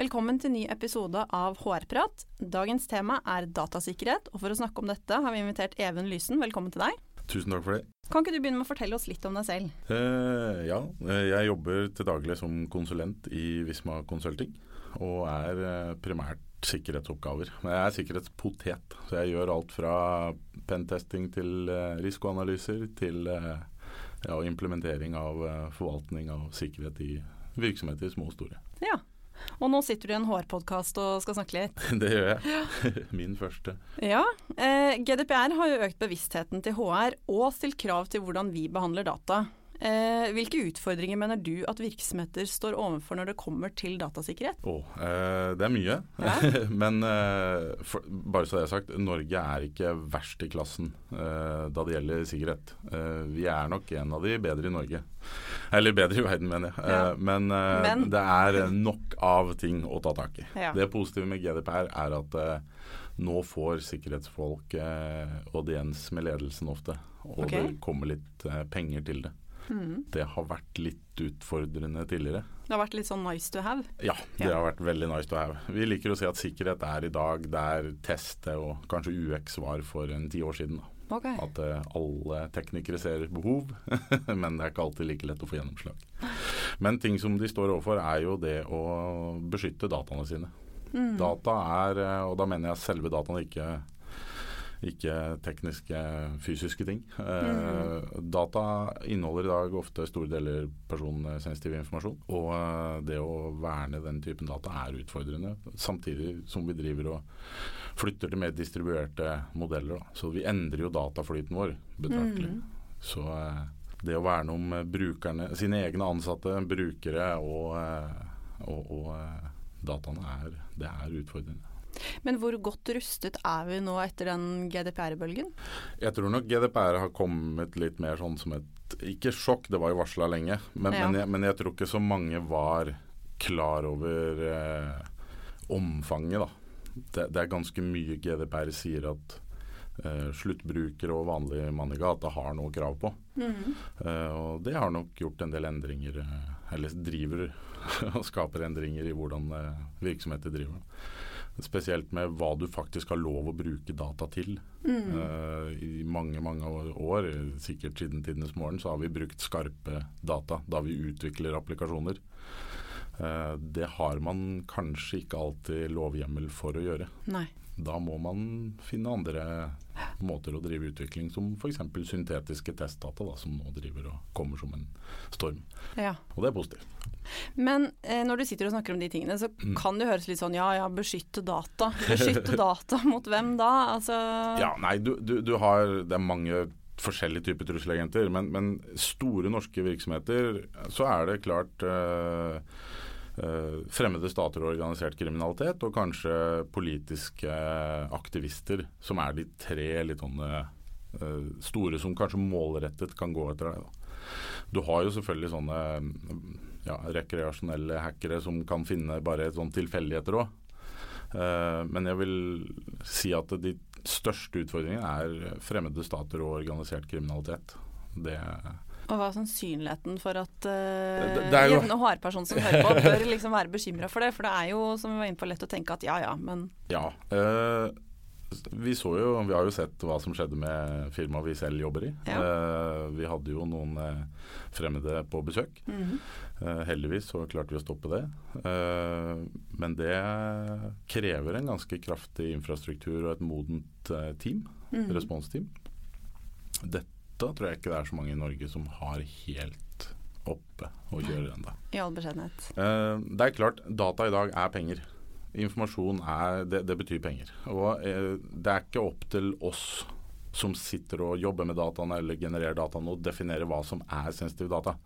Velkommen til ny episode av HR-prat. Dagens tema er datasikkerhet, og for å snakke om dette har vi invitert Even Lysen. Velkommen til deg. Tusen takk for det. Kan ikke du begynne med å fortelle oss litt om deg selv? Eh, ja, eh, jeg jobber til daglig som konsulent i Visma Consulting, og er eh, primært sikkerhetsoppgaver. Men jeg er sikkerhetspotet, så jeg gjør alt fra pentesting til eh, risikoanalyser til ja, implementering av forvaltning av sikkerhet i virksomheter, små og store. Ja. Og nå sitter du i en HR-podkast og skal snakke litt. Det gjør jeg. Min første. Ja. Eh, GDPR har jo økt bevisstheten til HR og stilt krav til hvordan vi behandler data. Eh, hvilke utfordringer mener du at virksomheter står overfor når det kommer til datasikkerhet? Oh, eh, det er mye. Ja. Men eh, for, bare så det er sagt, Norge er ikke verst i klassen eh, da det gjelder sikkerhet. Eh, vi er nok en av de bedre i Norge. Eller bedre i verden, mener jeg. Ja. Eh, men, eh, Men- det er nok av ting å ta tak i. Ja. Det positive med GDPR er at nå får sikkerhetsfolk audiens med ledelsen ofte. Og okay. det kommer litt penger til det. Mhm. Det har vært litt utfordrende tidligere. Det har vært litt sånn nice to have. Ja, det Ja. har vært veldig nice to have. Vi liker å si at sikkerhet er i dag der testet og kanskje UX var for en ti år siden. Da. Ok. At eh, alle teknikere ser behov, men det er ikke alltid like lett å få gjennomslag. Men ting som de står overfor er jo det å beskytte dataene sine. Mm. Data er, eh, og da mener jeg selve dataene, ikke, ikke tekniske, fysiske ting. Eh, Data inneholder i dag ofte store deler personsensitiv informasjon. Og eh, det å verne den typen data er utfordrende, samtidig som vi driver og flytter til mer distribuerte modeller. Da. Så vi endrer jo dataflyten vår betraktelig. Så eh, det å verne om brukerne, sine egne ansatte, brukere og, og, og dataene, er, det er utfordrende. Men hvor godt rustet er vi nå etter den GDPR-bølgen? Jeg tror nok GDPR har kommet litt mer sånn som et Ikke sjokk, det var jo varsla lenge. Men, Ja. men, jeg, men jeg tror ikke så mange var klar over eh, omfanget, da. Det, det er ganske mye GDPR sier at eh, sluttbrukere og vanlige mann i gata har noe krav på. Eh, og det har nok gjort en del endringer, eh, eller driver og skaper endringer i hvordan eh, virksomheter driver. Spesielt med hva du faktisk har lov å bruke data til. Eh, I mange mange år, sikkert siden tidenes morgen, så har vi brukt skarpe data da vi utvikler applikasjoner. Uh, det har man kanskje ikke alltid lovhjemmel for å gjøre. Nei. Da må man finne andre måter å drive utvikling, som f.eks. syntetiske testdata, da, som nå driver og kommer som en storm. Ja. Og det er positivt. Men eh, når du sitter og snakker om de tingene, så Mm. kan det høres litt sånn ja ja, beskytte data. Beskytte data mot hvem da? Altså Ja, nei, du, du, du har Det er mange forskjellige typer trusselagenter, men, men store norske virksomheter, så er det klart eh, fremmede stater og organisert kriminalitet, og kanskje politiske aktivister, som er de tre litt sånne eh, store som kanskje målrettet kan gå etter deg. Da. Du har jo selvfølgelig sånne mm, ja, rekreasjonelle hackere som kan finne bare sånn tilfeldigheter òg. Eh, men jeg vil si at de største utfordringene er fremmede stater og organisert kriminalitet. Det, Og hva er sannsynligheten for at uh, jevne HR-person som hører på, bør liksom være bekymra for det? For det er jo, som vi var inne på, lett å tenke at ja ja, men ja. Uh, vi så jo, vi har jo sett hva som skjedde med firmaet vi selv jobber i. Ja. Uh, vi hadde jo noen uh, fremmede på besøk. Mm -hmm. uh, heldigvis så klarte vi å stoppe det. Men det krever en ganske kraftig infrastruktur og et modent team, -hmm. responsteam. Dette tror jeg ikke det er så mange i Norge som har helt oppe og kjører ennå. i all beskjedenhet. Eh, det er klart, data i dag er penger. Informasjon er Det, det betyr penger. Og eh, det er ikke opp til oss som sitter og jobber med dataene eller genererer dataene, og definerer hva som er sensitive data.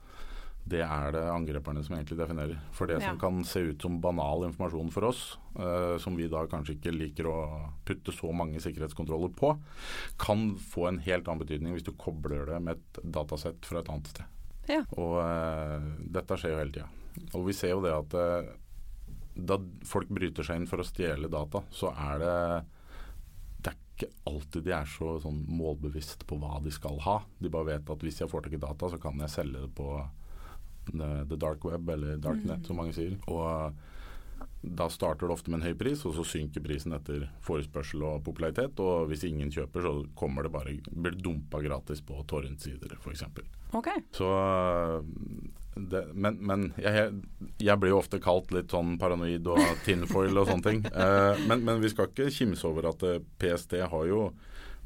Det er det angreperne som egentlig definerer. For det Ja. som kan se ut som banal informasjon for oss, uh, som vi da kanskje ikke liker å putte så mange sikkerhetskontroller på, kan få en helt annen betydning hvis du kobler det med et datasett fra et annet sted. Ja. Og uh, dette skjer jo hele tida. Og vi ser jo det at uh, da folk bryter seg inn for å stjele data, så er det det er ikke alltid de er så sånn målbevisst på hva de skal ha. De bare vet at hvis jeg får tak i data, så kan jeg selge det på the, dark web, eller darknet, som mange sier. Og da starter det ofte med en høy pris, og så synker prisen etter forespørsel og popularitet. Og hvis ingen kjøper, så kommer det bare, blir det dumpa gratis på torrentsider, f.eks. Okay. Så det, Men, men jeg, jeg blir jo ofte kalt litt sånn paranoid og tinfoil og sånne ting. Eh, men, men vi skal ikke kimse over at eh, PST har jo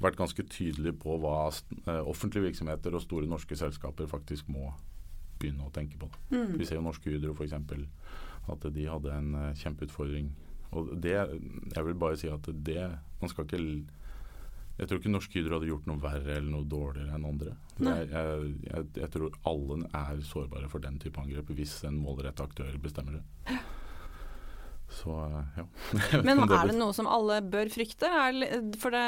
vært ganske tydelig på hva eh, offentlige virksomheter og store norske selskaper faktisk må begynne å tenke på. Mm. Vi ser jo Norske Hydro f.eks. at de hadde en eh, kjempeutfordring. Og det, jeg vil bare si at det Man skal ikke Jeg tror ikke Norske Hydro hadde gjort noe verre eller noe dårligere enn andre. Jeg, jeg, jeg, jeg tror alle er sårbare for den type angrep hvis en målrettet aktør bestemmer det. Så eh, ja. Men er det noe som alle bør frykte? Er, for det,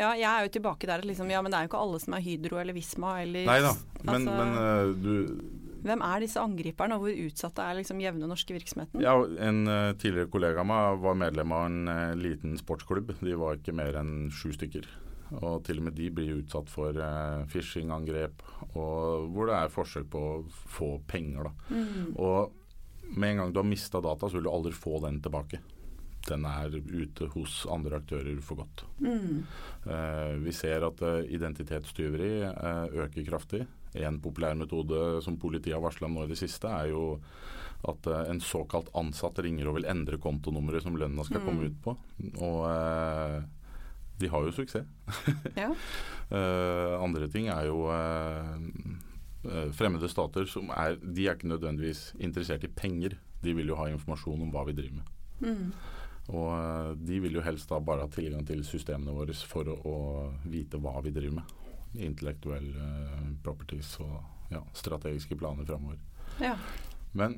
ja, jeg er jo tilbake der liksom, ja, men det er jo ikke alle som er Hydro eller Visma eller Nei da, men, altså, men eh, du Hvem er disse angriperne, og hvor utsatte er liksom jevne norske virksomheten? Ja, En uh, tidligere kollega av meg var medlem av en uh, liten sportsklubb. De var ikke mer enn sju stykker. Og til og med de blir utsatt for uh, phishing-angrep, og hvor det er forsøk på å få penger. da. Mm. Og med en gang du har mista data, så vil du aldri få den tilbake. Den er ute hos andre aktører for godt. Mm. Eh, vi ser at eh, identitetstyveri eh, øker kraftig. En populær metode som politiet har varsla om nå i det siste, er jo at en såkalt ansatt ringer og vil endre kontonummeret som lønna skal Mm. komme ut på. Og de har jo suksess. Ja. Andre ting er jo fremmede stater som er De er ikke nødvendigvis interessert i penger. De vil jo ha informasjon om hva vi driver med. Mm. Og eh, de vil jo helst da bare ha tilgang til systemene våre for å, å vite hva vi driver med. Intellektuelle eh, properties og ja, strategiske planer framover. ja. Men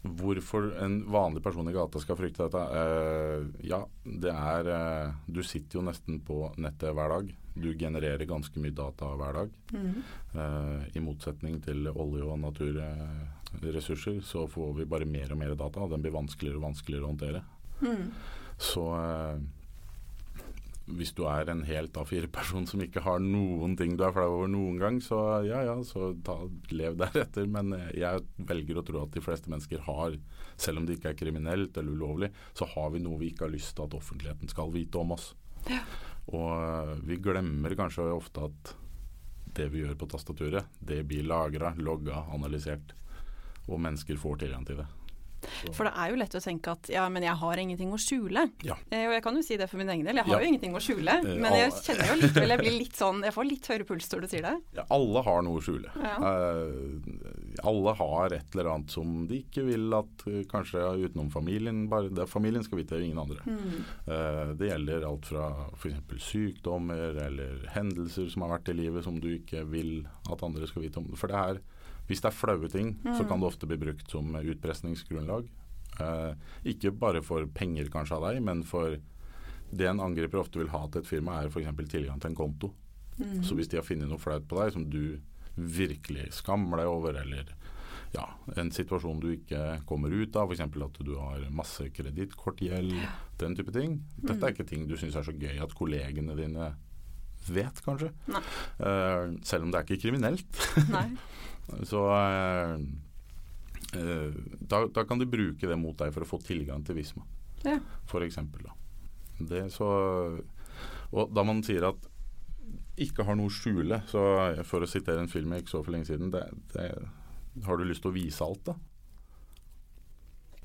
hvorfor en vanlig person i gata skal frykte dette? Eh, ja, det er eh, Du sitter jo nesten på nettet hver dag. Du genererer ganske mye data hver dag. Mm. Eh, I motsetning til olje- og naturressurser så får vi bare mer og mer data. og Den blir vanskeligere og vanskeligere å håndtere. Mm. Så eh, hvis du er en helt A4-person som ikke har noen ting du er flau over noen gang, så ja ja, så ta, lev deretter. Men eh, jeg velger å tro at de fleste mennesker har, selv om det ikke er kriminelt eller ulovlig, så har vi noe vi ikke har lyst til at offentligheten skal vite om oss. Ja. Og eh, vi glemmer kanskje ofte at det vi gjør på tastaturet, det blir lagra, logga, analysert. Og mennesker får tilgang til det. For det er jo lett å tenke at ja, men jeg har ingenting å skjule. Ja. Eh, og jeg kan jo si det for min egen del, jeg har Ja. jo ingenting å skjule. Eh, Men jeg kjenner jo likevel jeg blir litt sånn Jeg får litt høyere puls når du sier det. Ja, alle har noe å skjule. Eh, alle har et eller annet som de ikke vil at eh, kanskje utenom familien bare det, Familien skal vite, ingen andre. Mm. Eh, det gjelder alt fra f.eks. sykdommer eller hendelser som har vært i livet som du ikke vil at andre skal vite om. For det er, hvis det er flaue ting, så kan det ofte bli brukt som utpressningsgrunnlag. Eh, ikke bare for penger kanskje av deg, men for det en angriper ofte vil ha til et firma, er f.eks. tilgang til en konto. Mm. Så hvis de har funnet noe flaut på deg som du virkelig skammer deg over, eller ja, en situasjon du ikke kommer ut av, f.eks. at du har masse kredittkortgjeld, den type ting. Dette er ikke ting du syns er så gøy at kollegene dine vet, kanskje. Eh, selv om det er ikke kriminelt. Så eh, eh, da, da kan de bruke det mot deg for å få tilgang til Visma, Ja. for eksempel. Da. Det så, og da man sier at ikke har noe å skjule, så for å sitere en film jeg ikke så for lenge siden det, det, Har du lyst til å vise alt, da?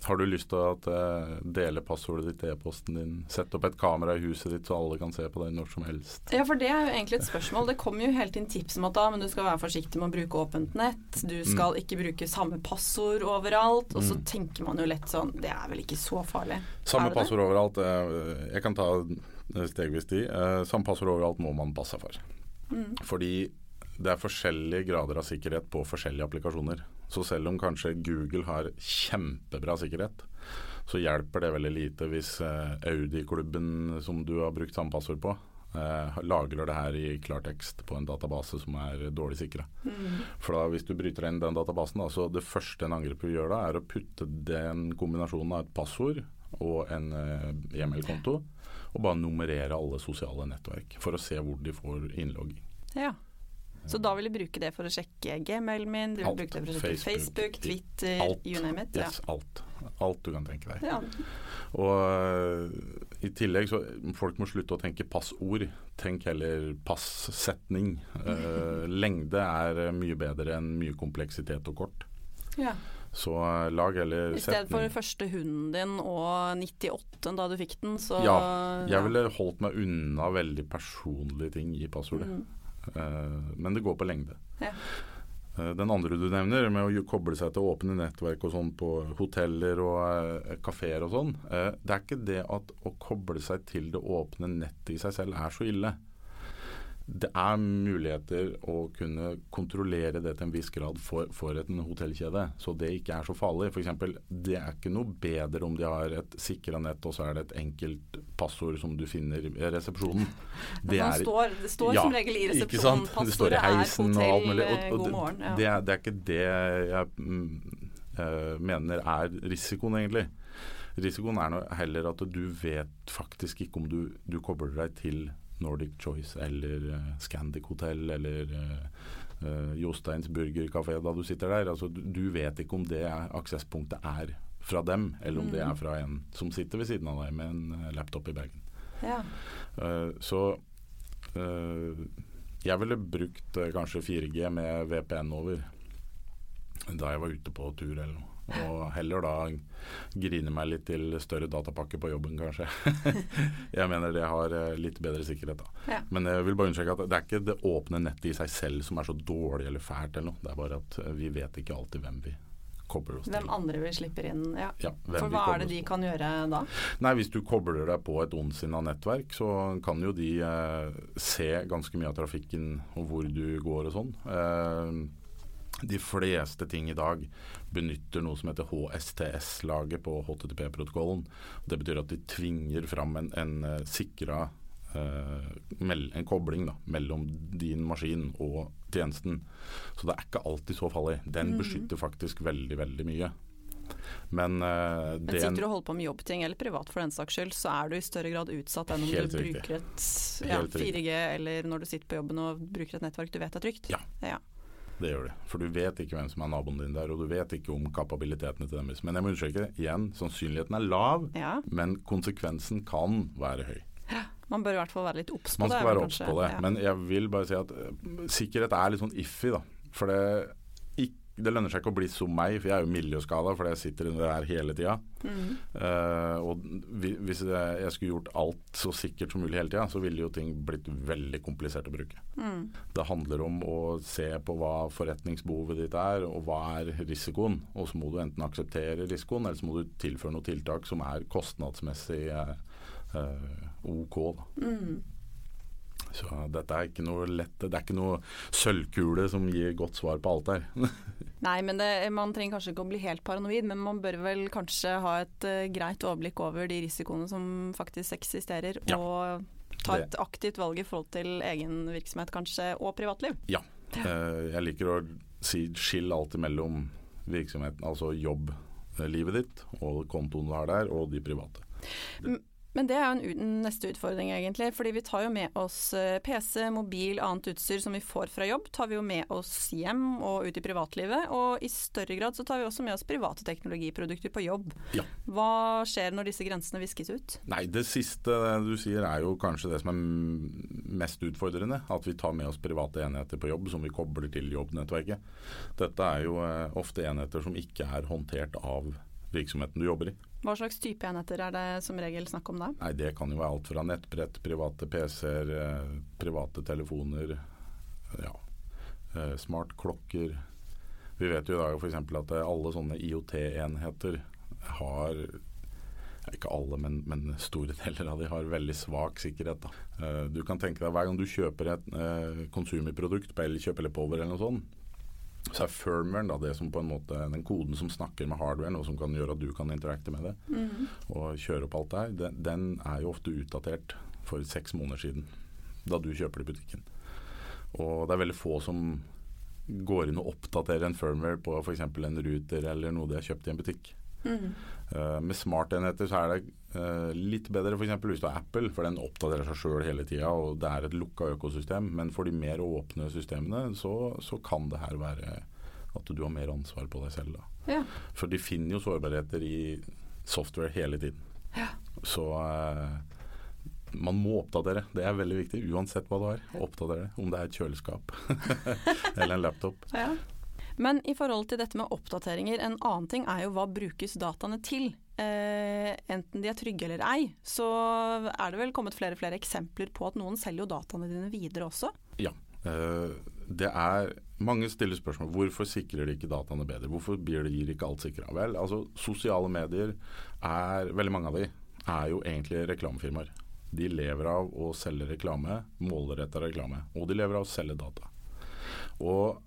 Har du lyst til å at, eh, dele passordet ditt i e-posten din? Sette opp et kamera i huset ditt så alle kan se på deg når som helst? Ja, for det er jo egentlig et spørsmål. Det kommer jo hele tiden tips om at da, men du skal være forsiktig med å bruke åpent nett. Du skal ikke bruke samme passord overalt. Og så Mm. tenker man jo lett sånn Det er vel ikke så farlig. Samme det passord overalt. eh, Jeg kan ta stegvis de. Eh, Samme passord overalt må man passe for. Mm. Fordi det er forskjellige grader av sikkerhet på forskjellige applikasjoner. Så selv om kanskje Google har kjempebra sikkerhet, så hjelper det veldig lite hvis eh, Audi-klubben som du har brukt samme passord på, eh, lagrer det her i klartekst på en database som er dårlig sikra. Mm. For da hvis du bryter inn den databasen, da, så det første en angriper gjør da, er å putte den kombinasjonen av et passord og en eh, e-mailkonto, og bare nummerere alle sosiale nettverk for å se hvor de får innlogging. Ja. Så da vil du bruke det for å sjekke gmailen min, du vil Alt. bruke det for å sjekke Facebook, Facebook, Twitter, alt. you name it. Ja. Alt. Alt du kan tenke deg. Ja. Og øh, i tillegg så folk må slutte å tenke passord. Tenk heller passetning. Uh, lengde er øh, mye bedre enn mye kompleksitet og kort. Ja. Så lag heller I stedet for setning. første hunden din og 98 da du fikk den, så Ja, Jeg ville holdt meg unna veldig personlige ting i passordet. Mm. Eh, men det går på lengde. Ja. Eh, den andre du nevner, med å koble seg til åpne nettverk og sånn på hoteller og uh, kafeer og sånn, eh, det er ikke det at å koble seg til det åpne nettet i seg selv er så ille. Det er muligheter å kunne kontrollere det til en viss grad for, for en hotellkjede, så det ikke er så farlig. Eksempel, det er ikke noe bedre om de har et sikra nett og så er det et enkelt passord som du finner i resepsjonen. Det er- står, det står Ja, som regel i resepsjonen. Det står i heisen heisen og alt mulig. eh, Og, og det, morgen. Ja. det, det er ikke det jeg eh, mener er risikoen, egentlig. Risikoen er heller at du vet faktisk ikke om du, du kobler deg til Nordic Choice eller uh, Scandic Hotel eller uh, uh, Josteins Burgerkafé da du sitter der. Altså, du, vet ikke om det aksesspunktet er fra dem, eller om det Mm. er fra en som sitter ved siden av deg med en eh, laptop i bagen. Ja. Eh, så eh, jeg ville brukt eh, kanskje 4G med VPN over da jeg var ute på tur eller noe. Og heller da grine meg litt til større datapakke på jobben, kanskje. jeg mener det har eh, litt bedre sikkerhet, da. Ja. Men jeg vil bare understreke at det er ikke det åpne nettet i seg selv som er så dårlig eller fælt eller noe. Det er bare at eh, vi vet ikke alltid hvem vi kobler oss Hvem til. andre vi slipper inn. Ja. Ja, For hva er det de kan gjøre da? Nei, Hvis du kobler deg på et ondsinna nettverk, så kan jo de eh, se ganske mye av trafikken og hvor du går og sånn. Eh, de fleste ting i dag benytter noe som heter HSTS-laget på HTTP-protokollen. Det betyr at de tvinger fram en, en uh, sikra eh, en kobling da, mellom din maskin og tjenesten. Så det er ikke alltid så farlig. Den Mm. beskytter faktisk veldig, veldig mye. Men, eh, Men sitter du og holder på med jobbting, eller privat for den saks skyld, så er du i større grad utsatt enn om du bruker et ja, 4G, eller når du sitter på jobben og bruker et nettverk du vet er trygt. Ja. Ja. Det gjør det. For du vet ikke hvem som er naboen din der, og du vet ikke om kapabilitetene til deres. Men jeg må understreke igjen, sannsynligheten er lav, Ja. men konsekvensen kan være høy. Man bør i hvert fall være litt obs på Man det. skal være obs på det. Ja. Men jeg vil bare si at eh, sikkerhet er litt sånn iffy, da. For det, det lønner seg ikke å bli som meg, for jeg er jo miljøskada fordi jeg sitter der hele tida. Mm. Uh, og hvis jeg, skulle gjort alt så sikkert som mulig hele tida, så ville jo ting blitt veldig komplisert å bruke. Mm. Det handler om å se på hva forretningsbehovet ditt er, og hva er risikoen. Og så må du enten akseptere risikoen, eller så må du tilføre noen tiltak som er kostnadsmessig eh, OK. Da. Mm. Så dette er ikke noe lett Det er ikke noe sølvkule som gir godt svar på alt her. Nei, men det, man trenger kanskje ikke å bli helt paranoid, men man bør vel kanskje ha et uh, greit overblikk over de risikoene som faktisk eksisterer, Ja. og ta et aktivt valg i forhold til egen virksomhet kanskje, og privatliv. Eh, jeg liker å si skill alltid mellom virksomheten, altså jobblivet ditt og kontoen du har der, og de private. Men det er jo en neste utfordring egentlig, fordi vi tar jo med oss eh, PC, mobil, annet utstyr som vi får fra jobb, tar vi jo med oss hjem og ut i privatlivet, og i større grad så tar vi også med oss private teknologiprodukter på jobb. Ja. Hva skjer når disse grensene viskes ut? Nei, det siste du sier er jo kanskje det som er mest utfordrende. At vi tar med oss private enheter på jobb som vi kobler til jobbnettverket. Dette er jo eh, ofte enheter som ikke er håndtert av virksomheten du jobber i. Hva slags type enheter er det som regel snakk om da? Nei, Det kan jo være alt fra nettbrett, private PC-er, eh, private telefoner, ja, eh, smartklokker. Vi vet jo i dag f.eks. at eh, alle sånne IOT-enheter har ikke alle, men, men, store deler av de har veldig svak sikkerhet. Da. Du kan tenke deg Hver gang du kjøper et konsumiprodukt, på Elkjøp eller Power eller noe sånt, så er firmwaren da, det som på en måte, den koden som snakker med hardwaren, og som kan gjøre at du kan interakte med det mm. og kjøre opp alt der, den, den, er jo ofte utdatert for seks måneder siden, da du kjøper det i butikken. Og det er veldig få som går inn og oppdaterer en firmware på f.eks. en ruter eller noe de har kjøpt i en butikk. Mm. Uh, med smartenheter så er det uh, litt bedre f.eks. hvis du har Apple, for den oppdaterer seg sjøl hele tida, og det er et lukka økosystem. Men for de mer åpne systemene så, så, kan det her være at du har mer ansvar på deg selv. Ja. For de finner jo sårbarheter i software hele tiden. Ja. Så uh, man må oppdatere. Det er veldig viktig, uansett hva du har. Oppdatere. Om det er et kjøleskap eller en laptop. Ja. Men i forhold til dette med oppdateringer, en annen ting er jo hva brukes dataene til. Eh, enten de er trygge eller ei, så er det vel kommet flere og flere eksempler på at noen selger jo dataene dine videre også? Ja. Eh, det er Mange stiller spørsmål hvorfor sikrer de ikke dataene bedre. Hvorfor blir de ikke alt sikra? Vel, altså sosiale medier er, veldig mange av de, er jo egentlig reklamefirmaer. De lever av å selge reklame, målretta reklame. Og de lever av å selge data. Og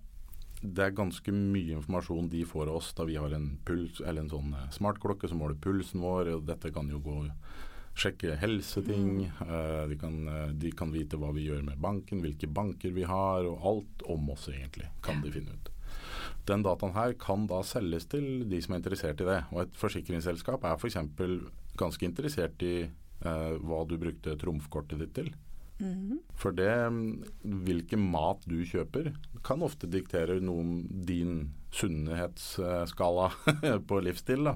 det er ganske mye informasjon de får av oss da vi har en puls, en sånn eh, smartklokke som måler pulsen vår. og Dette kan jo gå sjekke helseting. Mm. Uh, de, kan, uh, de, kan, vite hva vi gjør med banken, hvilke banker vi har, og alt om oss egentlig kan de finne ut. Den dataen her kan da selges til de som er interessert i det. Og et forsikringsselskap er f.eks. ganske interessert i uh, hva du brukte trumfkortet ditt til. Mm. For det, hvilken mat du kjøper, kan ofte diktere noe om din sunnhetsskala på livsstil. da.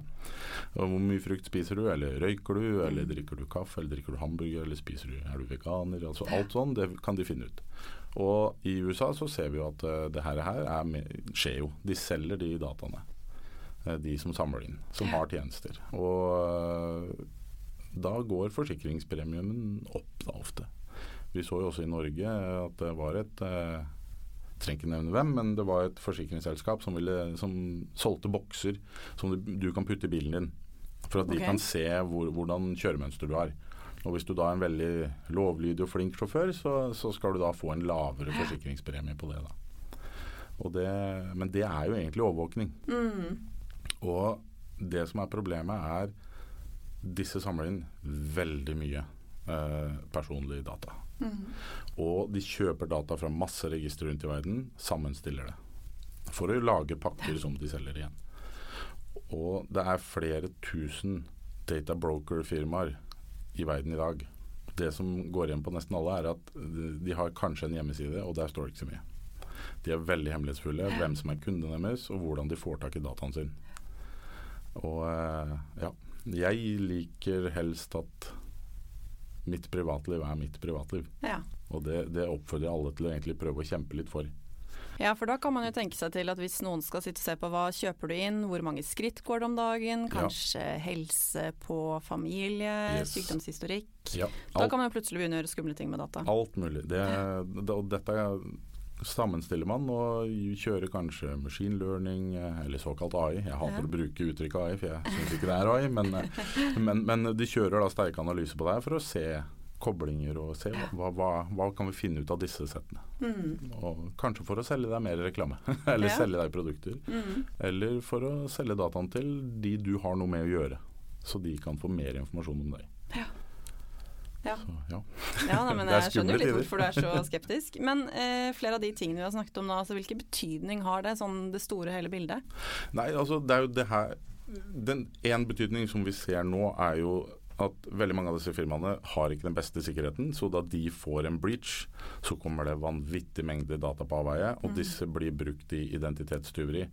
Og hvor mye frukt spiser du, eller røyker du, eller drikker du kaffe, eller drikker du hamburger, eller spiser du, er du veganer? altså Alt sånn, det kan de finne ut. Og i USA så ser vi jo at uh, det her, skjer jo. De selger de dataene. Uh, de som samler inn, som har tjenester. Og uh, da går forsikringspremien opp da ofte. Vi så jo også i Norge at det var et eh, trenger ikke nevne hvem, men det var et forsikringsselskap som, ville, som solgte bokser som du, du, kan putte i bilen din. For at okay. de kan se hvor, hvordan kjøremønster du har. Og Hvis du da er en veldig lovlydig og flink sjåfør, så, så skal du da få en lavere forsikringspremie på det. da. Det, men det er jo egentlig overvåkning. Mm. Og det som er problemet, er disse samler inn veldig mye eh, personlig data. Mm. Og de kjøper data fra masse registre rundt i verden, sammenstiller det. For å lage pakker som de selger igjen. Og det er flere tusen data broker-firmaer i verden i dag. Det som går igjen på nesten alle, er at de har kanskje en hjemmeside, og der står det ikke så mye. De er veldig hemmelighetsfulle, hvem som er kunden deres, og hvordan de får tak i dataen sin. Og eh, ja, jeg liker helst at mitt privatliv er mitt privatliv. Ja. Og det, det oppfordrer alle til å egentlig prøve å kjempe litt for. Ja, for da kan man jo tenke seg til at hvis noen skal sitte og se på hva kjøper du inn, hvor mange skritt går det om dagen, kanskje ja. helse på familie, yes. sykdomshistorikk. Ja, da kan man jo plutselig begynne å gjøre skumle ting med data. Alt mulig. Det, det, dette sammenstiller man og kjører kanskje machine learning eller såkalt AI. Jeg hater ja. å bruke uttrykket AI, for jeg syns ikke det er AI. Men, men, men, de kjører da sterke analyser på det for å se koblinger og se hva, hva, hva kan vi finne ut av disse settene. Mm. Og kanskje for å selge deg mer reklame, eller ja. selge deg produkter. Mm. Eller for å selge dataen til de du har noe med å gjøre, så de kan få mer informasjon om deg. Ja. Ja. Så, ja. ja nei, men Jeg skjønner litt hvorfor du er så skeptisk. Men eh, flere av de tingene vi har snakket om nå, altså, hvilken betydning har det, sånn det store hele bildet? Nei, altså det er jo det her Den én betydning som vi ser nå, er jo at veldig mange av disse firmaene har ikke den beste sikkerheten. Så da de får en breach, så kommer det vanvittig mengde data på avveie, og mm. disse blir brukt i identitetstyveri.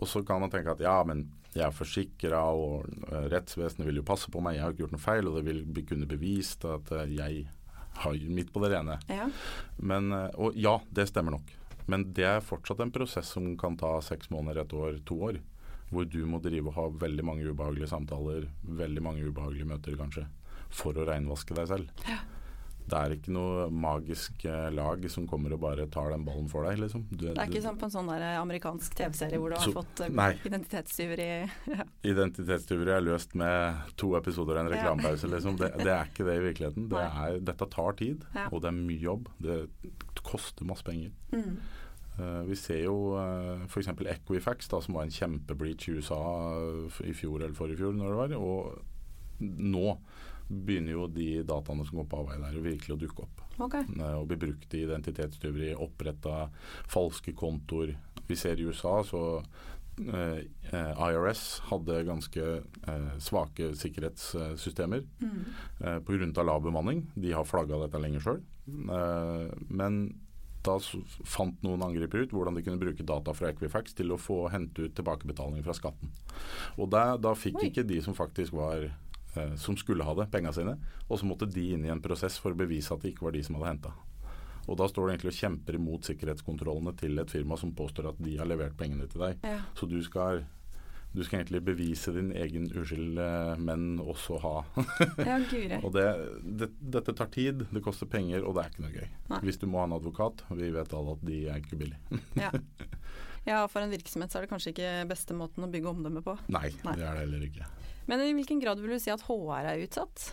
Og så kan man tenke at ja, men jeg er forsikra, og uh, rettsvesenet vil jo passe på meg, jeg har ikke gjort noe feil, og det vil kunne bevist at uh, jeg har midt på det rene. Ja. Men, uh, og ja, det stemmer nok. Men det er fortsatt en prosess som kan ta seks måneder, et år, to år hvor du må drive og ha veldig mange ubehagelige samtaler, veldig mange ubehagelige møter kanskje, for å reinvaske deg selv. Ja. det er ikke noe magisk eh, lag som kommer og bare tar den ballen for deg, liksom. Du, det er ikke sånn på en sånn eh, amerikansk TV-serie hvor du har Så- fått eh, identitetstyveri ja. Identitetstyveri er løst med to episoder og en reklamepause, liksom. Det, det er ikke det i virkeligheten. Det er, dette tar tid, Ja. og det er mye jobb. Det koster masse penger. Mm. Eh, vi ser jo uh, f.eks. Equifax, da, som var en kjempebleach i USA eh, i fjor eller forrige fjor, når det var. Og nå begynner jo de dataene som går på avveie der, virkelig å dukke opp. Okay. eh, og bli brukt i identitetstyveri, oppretta falske kontoer. Vi ser i USA så eh, eh, IRS hadde ganske eh, svake sikkerhetssystemer Mm. eh, pga. lav bemanning. De har flagga dette lenger sjøl. Eh, men da fant noen angripere ut hvordan de kunne bruke data fra Equifax til å få hente ut tilbakebetaling fra skatten. Og da, da fikk Oi. ikke de som faktisk var eh, som skulle ha det, penga sine. Og så måtte de inn i en prosess for å bevise at det ikke var de som hadde henta. Og da står du egentlig og kjemper imot sikkerhetskontrollene til et firma som påstår at de har levert pengene til deg. Ja. Så du skal, du skal egentlig bevise din egen uskyld, eh, men også ha ja, gure. og det, det, dette tar tid, det koster penger, og det er ikke noe gøy. Nei. Hvis du må ha en advokat, vi vet alle at de er ikke billige. Ja. ja, for en virksomhet så er det kanskje ikke beste måten å bygge omdømme på. Nei, Nei. det er det heller ikke. Men i hvilken grad vil du si at HR er utsatt?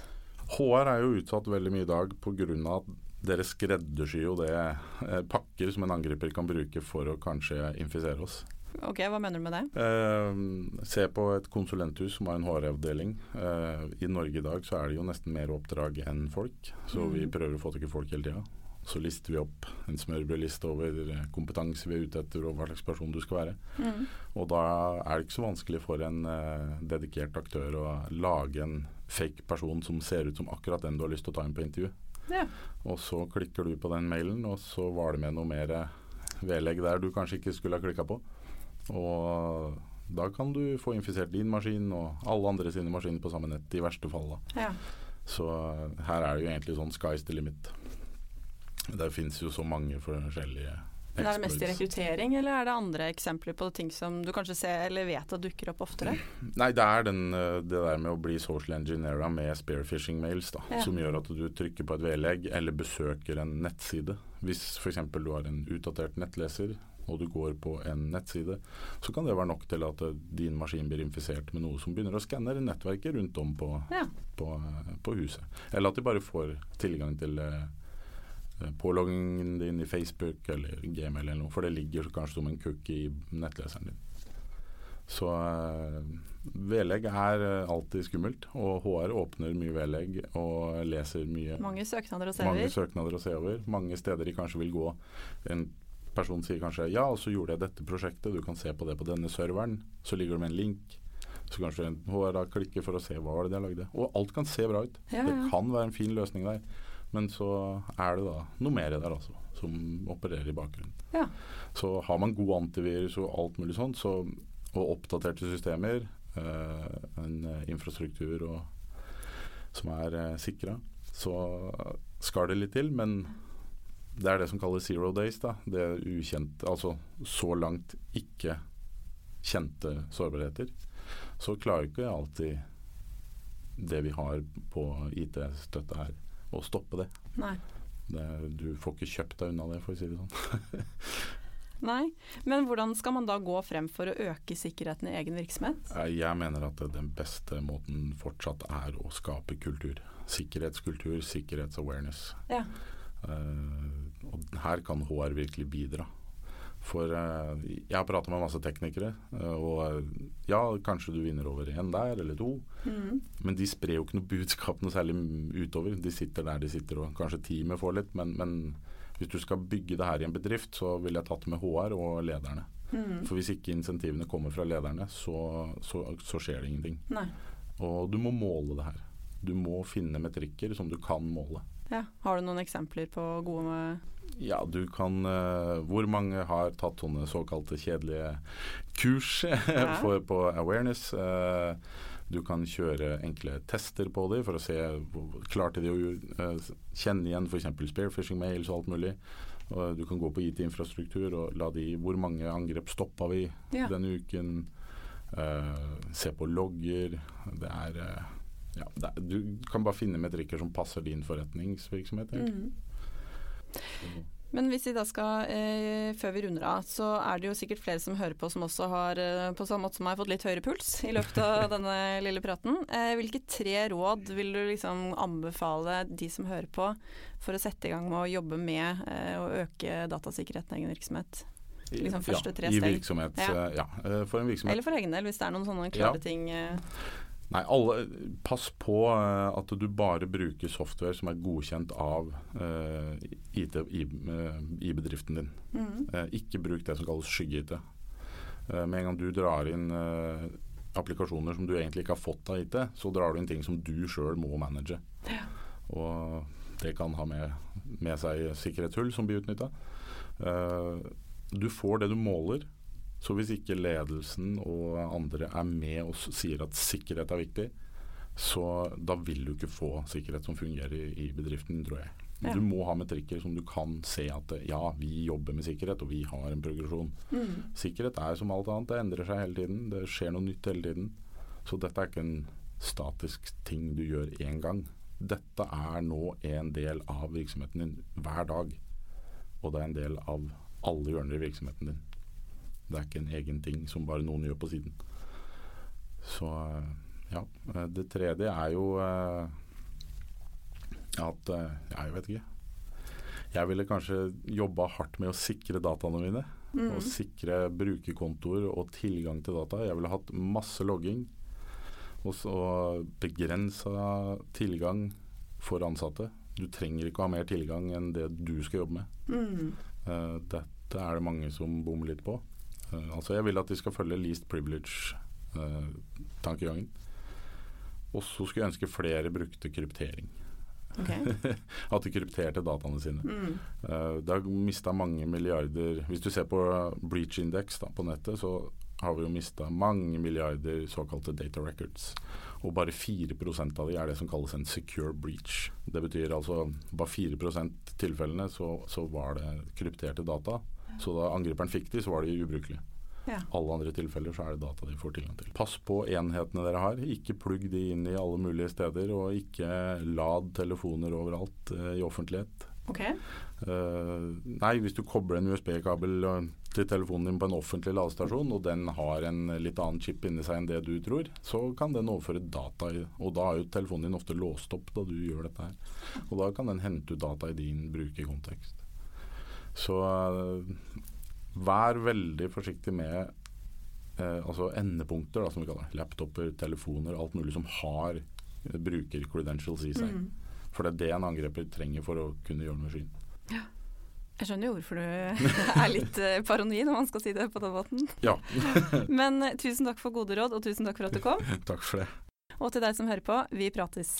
HR er jo utsatt veldig mye i dag pga. at dere skreddersyr jo det eh, pakker som en angriper kan bruke for å kanskje infisere oss. Ok, hva mener du med det? Eh, se på et konsulenthus som har en HR-avdeling. Eh, I Norge i dag så er det jo nesten mer oppdrag enn folk, så vi Mhm. prøver å få tak i folk hele tida. Så lister vi opp en smørbrødliste over eh, kompetanse vi er ute etter og hva slags person du skal være. Mm. Og da er det ikke så vanskelig for en eh, dedikert aktør å lage en fake person som ser ut som akkurat den du har lyst til å ta inn på intervju. Ja. Og så klikker du på den mailen, og så var det med noe mer eh, vedlegg der du kanskje ikke skulle ha klikka på. Og da kan du få infisert din maskin og alle andre sine maskiner på samme nett, i verste fall. da. ja. Så eh, her er det jo egentlig sånn sky's the limit. Det finnes jo så mange forskjellige Men er det mest i rekruttering, eller er det andre eksempler på ting som du kanskje ser eller vet at dukker opp oftere? Nei, det er den, eh, det der med å bli social engineera med spearfishing-mails, da, Ja. som gjør at du trykker på et vedlegg eller besøker en nettside. Hvis f.eks. du har en utdatert nettleser og du går på en nettside, så kan det være nok til at eh, din maskin blir infisert med noe som begynner å skanne nettverket rundt om på, Ja. på, eh, på huset. Eller at de bare får tilgang til eh, påloggingen din i Facebook eller Gmail eller noe, for det ligger kanskje som en cookie i nettleseren din. Så vedlegg er alltid skummelt, og HR åpner mye vedlegg og leser mye Mange søknader å se mange søknader å se over. Mange steder de kanskje vil gå. En person sier kanskje ja, og så gjorde jeg dette prosjektet, du kan se på det på denne serveren. Så ligger det med en link. Så kanskje en HR da klikker for å se hva var det de lagde. Og alt kan se bra ut. Ja, Det kan være en fin løsning der. Men så er det da noe mer der altså, som opererer i bakgrunnen. Ja. Så har man god antivirus og alt mulig sånt, så, og oppdaterte systemer, eh, en eh, infrastruktur og, som er eh, sikra, så skal det litt til. Men det er det som kalles zero days. da, Det er ukjente, altså så langt ikke kjente sårbarheter. Så klarer ikke alltid det vi har på IT-støtte her, å stoppe det. Nei. det. Du får ikke kjøpt deg unna det, for å si det sånn. Nei. Men hvordan skal man da gå frem for å øke sikkerheten i egen virksomhet? Jeg mener at den beste måten fortsatt er å skape kultur. Sikkerhetskultur, sikkerhetsawareness. Ja. Eh, og her kan HR virkelig bidra. For eh, jeg har prata med masse teknikere, eh, og ja, kanskje du vinner over én der eller to, Mm. men de sprer jo ikke noe budskap noe særlig utover. De sitter der de sitter, og kanskje teamet får litt, men, men hvis du skal bygge det her i en bedrift, så ville jeg tatt med HR og lederne. Mm. For hvis ikke insentivene kommer fra lederne, så, så, så skjer det ingenting. Nei. Og du må måle det her. Du må finne metrikker som du kan måle. Ja. Har du noen eksempler på gode med Ja, du kan uh, Hvor mange har tatt sånne såkalte kjedelige kurs Ja. for, på awareness? Uh, du kan kjøre enkle tester på dem for å se klarte de å uh, kjenne igjen f.eks. spearfishing mails og alt mulig. Og du kan gå på IT-infrastruktur og la de Hvor mange angrep stoppa vi Ja. denne uken? Eh, se på logger. Det er eh, ja, er- du kan bare finne metrikker som passer din forretningsvirksomhet. Mm. Men hvis vi da skal, eh, før vi runder av, så er det jo sikkert flere som hører på som også har, eh, på samme måte som meg, fått litt høyere puls i løpet av denne lille praten. Eh, hvilke tre råd vil du liksom anbefale de som hører på, for å sette i gang med å jobbe med eh, å øke datasikkerheten i egen virksomhet? Liksom første tre ja, I virksomhet, Ja. eh, ja. eh, For en virksomhet Eller for egen del, hvis det er noen sånne klare Ja. ting. Eh. Nei, alle, pass på eh, at du bare bruker software som er godkjent av uh, IT i, eh, i bedriften din. Mm. Uh, ikke bruk det som kalles skygge-IT. Eh, med en gang du drar inn eh, applikasjoner som du egentlig ikke har fått av IT, så drar du inn ting som du sjøl må manage. Og det kan ha med, med seg sikkerhetshull som blir utnytta. du får det du måler. Så hvis ikke ledelsen og andre er med og sier at sikkerhet er viktig, så da vil du ikke få sikkerhet som fungerer i, i bedriften tror jeg. Ja. Du må ha metrikker som du kan se at ja, vi jobber med sikkerhet, og vi har en progresjon. Mm. Sikkerhet er som alt annet, det endrer seg hele tiden. Det skjer noe nytt hele tiden. Så dette er ikke en statisk ting du gjør én gang. Dette er nå en del av virksomheten din hver dag. Og det er en del av alle hjørner i virksomheten din. Det er ikke en egen ting som bare noen gjør på siden. Så eh, ja. eh, Det tredje er jo eh, at Jeg vet ikke. Jeg ville kanskje jobba hardt med å sikre dataene mine. Mm. Og sikre brukerkontoer og tilgang til data. Jeg ville hatt masse logging. Og så begrensa tilgang for ansatte. Du trenger ikke å ha mer tilgang enn det du skal jobbe med. Mm. Dette er det mange som bommer litt på. Eh, altså Jeg vil at de skal følge least privilege-tankegangen. og så skulle jeg ønske flere brukte kryptering. Okay. At de krypterte dataene sine. Mm. Uh, det har mista mange milliarder Hvis du ser på breach index da, på nettet, så har vi jo mista mange milliarder såkalte data records. Og bare 4% av de er det som kalles en secure breach. Det betyr altså bare 4% tilfellene så, så var det krypterte data. Så da angriperen fikk de, så var de ubrukelige. Ja. Alle andre tilfeller så er det data de får tilgang til. Pass på enhetene dere har. Ikke plugg de inn i alle mulige steder, og ikke lad telefoner overalt eh, i offentlighet. Ok. Uh, nei, hvis du kobler en USB-kabel eh, til telefonen din på en offentlig ladestasjon, og den har en litt annen chip inni seg enn det du tror, så kan den overføre data. Og da er jo telefonen din ofte låst opp da du gjør dette her. Og da kan den hente ut data i din brukerkontekst. Så eh, vær veldig forsiktig med eh, altså endepunkter, da, som vi kaller det. Laptoper, telefoner, alt mulig som har eh, bruker-credentials i seg. Mm. For det er det en angreper trenger for å kunne gjøre noe med skyen. Jeg skjønner jo hvorfor du er litt eh, paranoid når man skal si det på den måten. Ja, Men eh, tusen takk for gode råd, og tusen takk for at du kom. takk for det. Og til deg som hører på, vi prates.